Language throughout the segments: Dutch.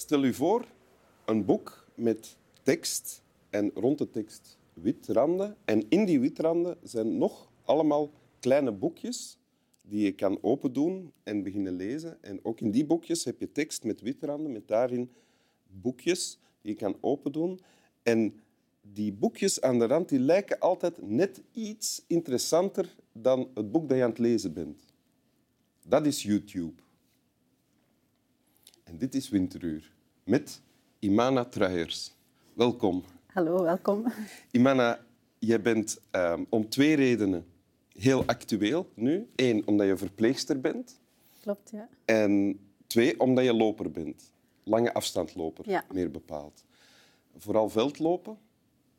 Stel u voor, een boek met tekst en rond de tekst witranden. En in die witranden zijn nog allemaal kleine boekjes die je kan opendoen en beginnen lezen. En ook in die boekjes heb je tekst met witranden, met daarin boekjes die je kan opendoen. En die boekjes aan de rand die lijken altijd net iets interessanter dan het boek dat je aan het lezen bent. Dat is YouTube. En dit is Winteruur met Imana Truijers. Welkom. Hallo, welkom. Imana, jij bent um, om twee redenen heel actueel nu. Eén, omdat je verpleegster bent. Klopt, ja. En twee, omdat je loper bent. Lange afstandloper, ja. meer bepaald. Vooral veldlopen,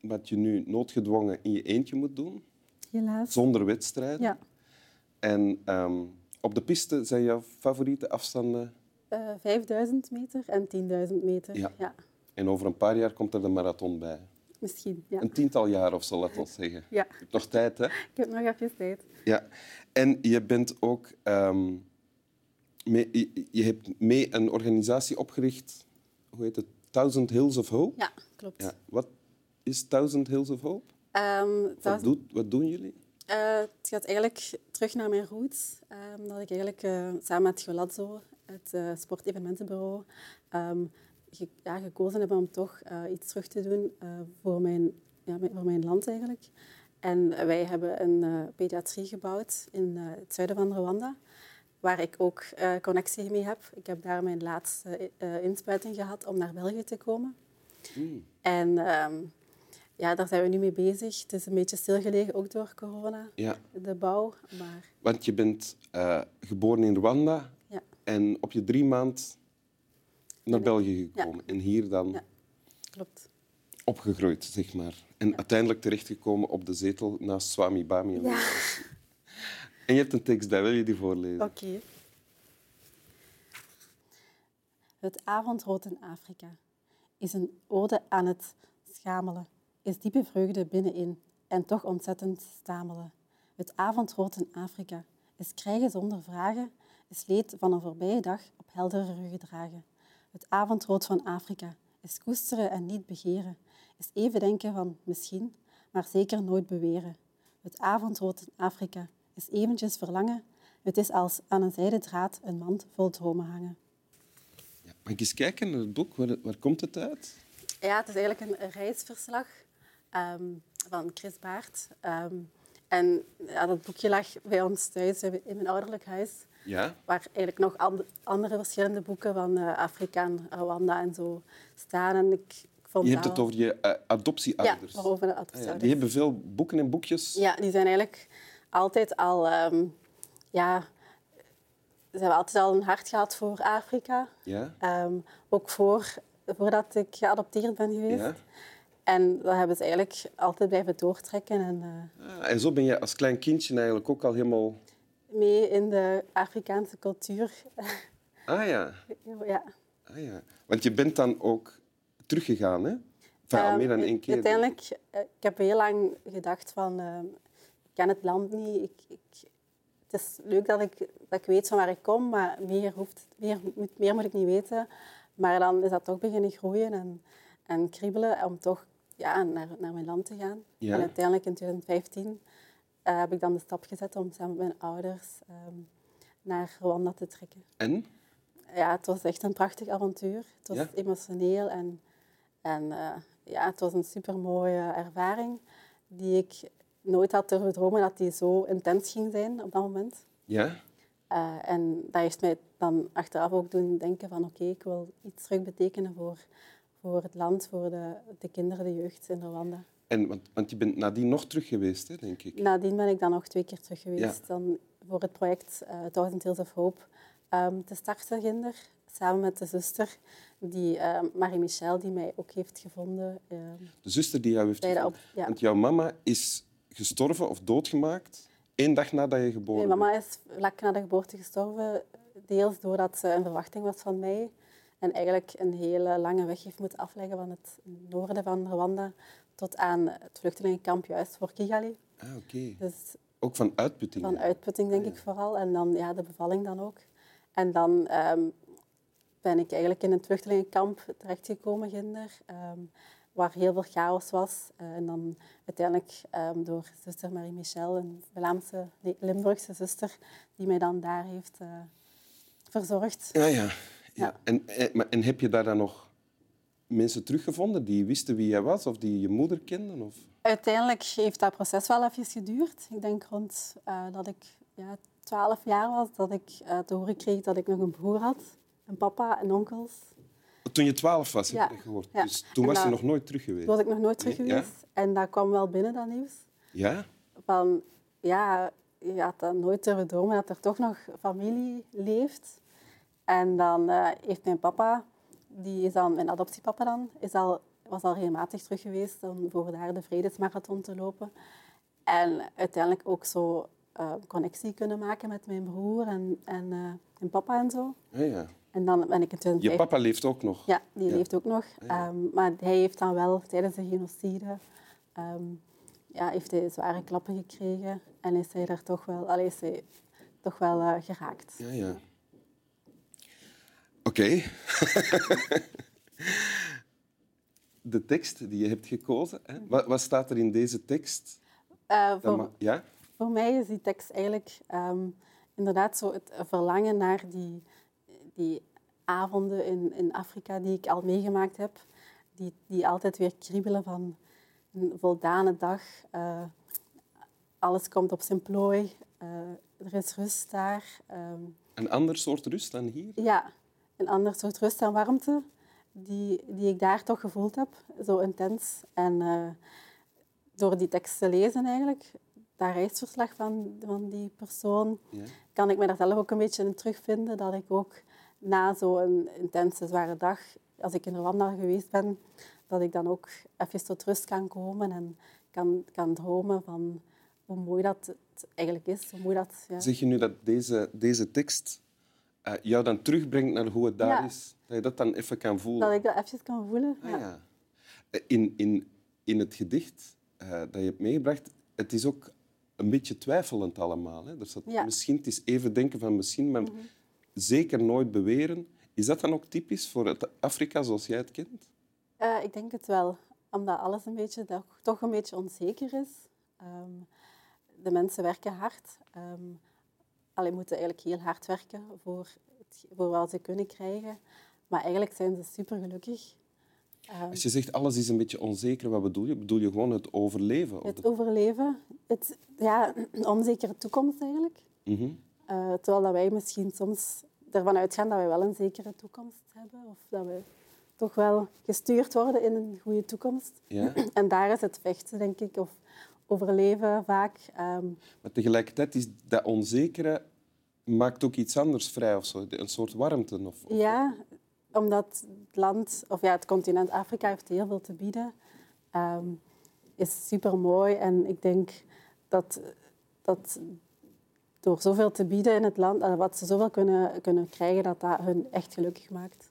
wat je nu noodgedwongen in je eentje moet doen. Helaas. Zonder wedstrijden. Ja. En um, op de piste zijn jouw favoriete afstanden? Uh, 5000 meter en 10.000 meter. Ja. ja. En over een paar jaar komt er de marathon bij. Misschien, ja. Een tiental jaar of zo, laat ons zeggen. Ja. Je hebt nog tijd, hè? Ik heb nog even tijd. Ja. En je bent ook... Um, mee, je, je, hebt mee een organisatie opgericht, hoe heet het? Thousand Hills of Hope? Ja, klopt. Ja. Wat is Thousand Hills of Hope? Um, wat, doet, wat doen jullie? Uh, het gaat eigenlijk terug naar mijn roots. Um, dat ik eigenlijk uh, samen met Golazzo, het uh, sportevenementenbureau, um, ge ja, gekozen heb om toch iets terug te doen voor, mijn, ja, voor mijn land eigenlijk. En wij hebben een pediatrie gebouwd in het zuiden van Rwanda, waar ik ook connectie mee heb. Ik heb daar mijn laatste inspuiting gehad om naar België te komen. Mm. En ja, daar zijn we nu mee bezig. Het is een beetje stilgelegen, ook door corona, ja. de bouw. Maar... Want je bent uh, geboren in Rwanda. En op je drie maand naar. België gekomen. En hier dan. Klopt. opgegroeid, zeg maar. En uiteindelijk terechtgekomen op de zetel naast Swami Bami. Ja. En je hebt een tekst bij, wil je die voorlezen? Oké. Okay. Het avondrood in Afrika is een ode aan het schamelen is diepe vreugde binnenin en toch ontzettend stamelen. Het avondrood in Afrika is krijgen zonder vragen, is leed van een voorbije dag op heldere ruggen dragen. Het avondrood van Afrika is koesteren en niet begeren, is even denken van misschien, maar zeker nooit beweren. Het avondrood in Afrika is eventjes verlangen, het is als aan een zijden draad een mand vol dromen hangen. Ja, mag ik eens kijken naar het boek? Waar, waar komt het uit? Ja, het is eigenlijk een reisverslag um, van Chris Baart. Um, en ja, dat boekje lag bij ons thuis in mijn ouderlijk huis. Ja? Waar eigenlijk nog and andere verschillende boeken van uh, Afrika en Rwanda en zo staan. En ik, vond je hebt het over je uh, adoptieouders. Ja, over de adoptieouders. Ah, ja. Die hebben veel boeken en boekjes. Ja, die zijn eigenlijk altijd al... Um, ja, ze hebben altijd al een hart gehad voor Afrika. Ja? ook voor, voordat ik geadopteerd ben geweest. Ja? En dat hebben ze eigenlijk altijd blijven doortrekken. En, uh, ah, en zo ben je als klein kindje eigenlijk ook al helemaal... Mee in de Afrikaanse cultuur. Ah ja. ja. Ah, ja. Want je bent dan ook teruggegaan, hè? Enfin, um, meer dan één keer. Uiteindelijk, uh, ik heb heel lang gedacht van... Uh, ik ken het land niet. Ik, ik, het is leuk dat ik, dat ik weet van waar ik kom, maar meer, hoeft, meer, moet, meer moet ik niet weten. Maar dan is dat toch beginnen groeien en, en kriebelen om toch ja, naar, naar mijn land te gaan. Ja. En uiteindelijk in 2015 uh, heb ik dan de stap gezet om samen met mijn ouders um, naar Rwanda te trekken. En? Ja, het was echt een prachtig avontuur. Het was ja? emotioneel en, en uh, ja, het was een supermooie ervaring die ik nooit had durven dromen dat die zo intens ging zijn op dat moment. Ja? Uh, en dat heeft mij dan achteraf ook doen denken van oké, okay, ik wil iets terug betekenen voor, voor het land, voor de, de kinderen, de jeugd in Rwanda. En, want, want je bent nadien nog terug geweest, hè, denk ik? Nadien ben ik dan nog twee keer terug geweest. Ja. Dan voor het project uh, Thousand Hills of Hope um, te starten, ginder. Samen met de zuster, die, uh, Marie-Michel, die mij ook heeft gevonden. Uh, de zuster die jou heeft gevonden? op- ja. Want jouw mama is gestorven of doodgemaakt één dag nadat je geboren Mijn mama is vlak na de geboorte gestorven, deels doordat ze een verwachting was van mij. En eigenlijk een hele lange weg heeft moeten afleggen van het noorden van Rwanda tot aan het vluchtelingenkamp juist voor Kigali. Ah, oké. Dus Ook van uitputting? van uitputting denk Ah, ik vooral. En dan ja, de bevalling dan ook. En dan ehm, ben ik eigenlijk in een vluchtelingenkamp terechtgekomen, ginder, ehm, waar heel veel chaos was. Eh, en dan uiteindelijk um, door zuster Marie-Michel, een Vlaamse, Limburgse zuster, die mij dan daar heeft uh, verzorgd. Ja, ja. ja. En, en, en heb je daar dan nog mensen teruggevonden die wisten wie jij was of die je moeder kenden? Of? Uiteindelijk heeft dat proces wel even geduurd. Ik denk rond uh, dat ik ja, 12 jaar was, dat ik uh, te horen kreeg dat ik nog een broer had. Een papa en onkels. Toen je 12 was, heb je dat gehoord. Ja. Dus toen was je nog nooit terug geweest? Toen was ik nog nooit terug geweest. En dat kwam wel binnen, dat nieuws. Ja? Van, ja, je had dan nooit durven dromen dat er toch nog familie leeft. En dan uh, heeft mijn papa die is dan, mijn adoptiepapa dan, is al, was al regelmatig terug geweest om voor daar de Vredesmarathon te lopen. En uiteindelijk ook zo uh, connectie kunnen maken met mijn broer en, en, uh, en papa en zo. Ja, ja. En dan ben ik in 2005... Je papa leeft ook nog? Ja, die leeft ook nog. Um, maar hij heeft dan wel tijdens de genocide... Um, ja, heeft hij zware klappen gekregen en is hij er toch wel, allee, is hij toch wel uh, geraakt. Ja, ja. Oké. Okay. de tekst die je hebt gekozen, hè? Wat, wat, staat er in deze tekst? Uh, voor, ja? voor mij is die tekst eigenlijk um, inderdaad zo het verlangen naar die, die avonden in, in Afrika die ik al meegemaakt heb. Die, die altijd weer kriebelen van een voldane dag. Uh, alles komt op zijn plooi. Uh, er is rust daar. Um, een ander soort rust dan hier? Ja, een ander soort rust en warmte die, die ik daar toch gevoeld heb, zo intens. En uh, door die tekst te lezen eigenlijk, dat reisverslag van, van die persoon, ja. kan ik me daar zelf ook een beetje in terugvinden. Dat ik ook na zo'n intense, zware dag, als ik in Rwanda geweest ben, dat ik dan ook even tot rust kan komen en kan, kan dromen van hoe mooi dat het eigenlijk is. Hoe mooi dat, ja. Zeg je nu dat deze, deze tekst uh, jou dan terugbrengt naar hoe het daar is. Dat je dat dan even kan voelen. Dat ik dat even kan voelen, ah, ja. Eh, in, in, in het gedicht uh, dat je hebt meegebracht, het is ook een beetje twijfelend allemaal. Hè? Er staat, Misschien, het is even denken van misschien, maar mm -hmm. zeker nooit beweren. Is dat dan ook typisch voor het Afrika zoals jij het kent? Uh, ik denk het wel. Omdat alles een beetje, toch een beetje onzeker is. Um, de mensen werken hard. Um, Alleen moeten eigenlijk heel hard werken voor, het, voor wat ze kunnen krijgen. Maar eigenlijk zijn ze super gelukkig. Ehm, Als je zegt alles is een beetje onzeker, wat bedoel je? Bedoel je gewoon het overleven? Het overleven. Het, ja, een onzekere toekomst eigenlijk. Mm -hmm. uh, terwijl dat wij misschien soms ervan uitgaan dat wij wel een zekere toekomst hebben. Of dat we toch wel gestuurd worden in een goede toekomst. Ja. En daar is het vechten, denk ik. Of overleven vaak. Um... Maar tegelijkertijd is dat onzekere maakt ook iets anders vrij of zo, een soort warmte. Of, of... Ja, omdat het land, of ja, het continent Afrika heeft heel veel te bieden. Um, is super mooi en ik denk dat, dat door zoveel te bieden in het land, uh, wat ze zoveel kunnen, kunnen krijgen, dat dat hun echt gelukkig maakt.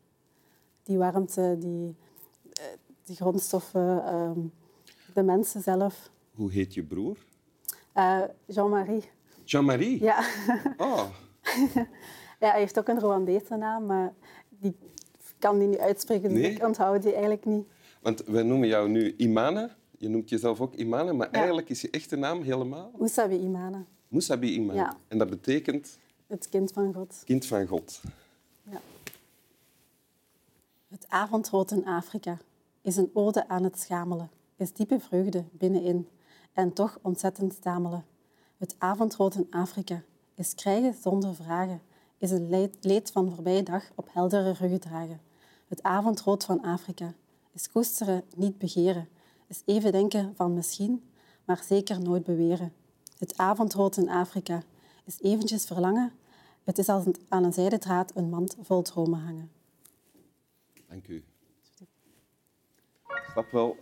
Die warmte, die, uh, die grondstoffen, um, de mensen zelf. Hoe heet je broer? Uh, Jean-Marie. Jean-Marie? Ja. Oh. ja, hij heeft ook een Rwandese naam, maar die kan die niet uitspreken, dus nee? ik onthoud die eigenlijk niet. Want wij noemen jou nu Imane. Je noemt jezelf ook Imane, maar eigenlijk is je echte naam helemaal... Imane. Musabi Imane. Ja. En dat betekent... Het kind van God. Kind van God. Ja. Het avondrood in Afrika is een ode aan het schamelen, is diepe vreugde binnenin en toch ontzettend stamelen. Het avondrood in Afrika is krijgen zonder vragen, is een leed van voorbije dag op heldere ruggen dragen. Het avondrood van Afrika is koesteren, niet begeren, is even denken van misschien, maar zeker nooit beweren. Het avondrood in Afrika is eventjes verlangen, het is als aan een zijden draad een mand vol dromen hangen. Dank u. Ik snap wel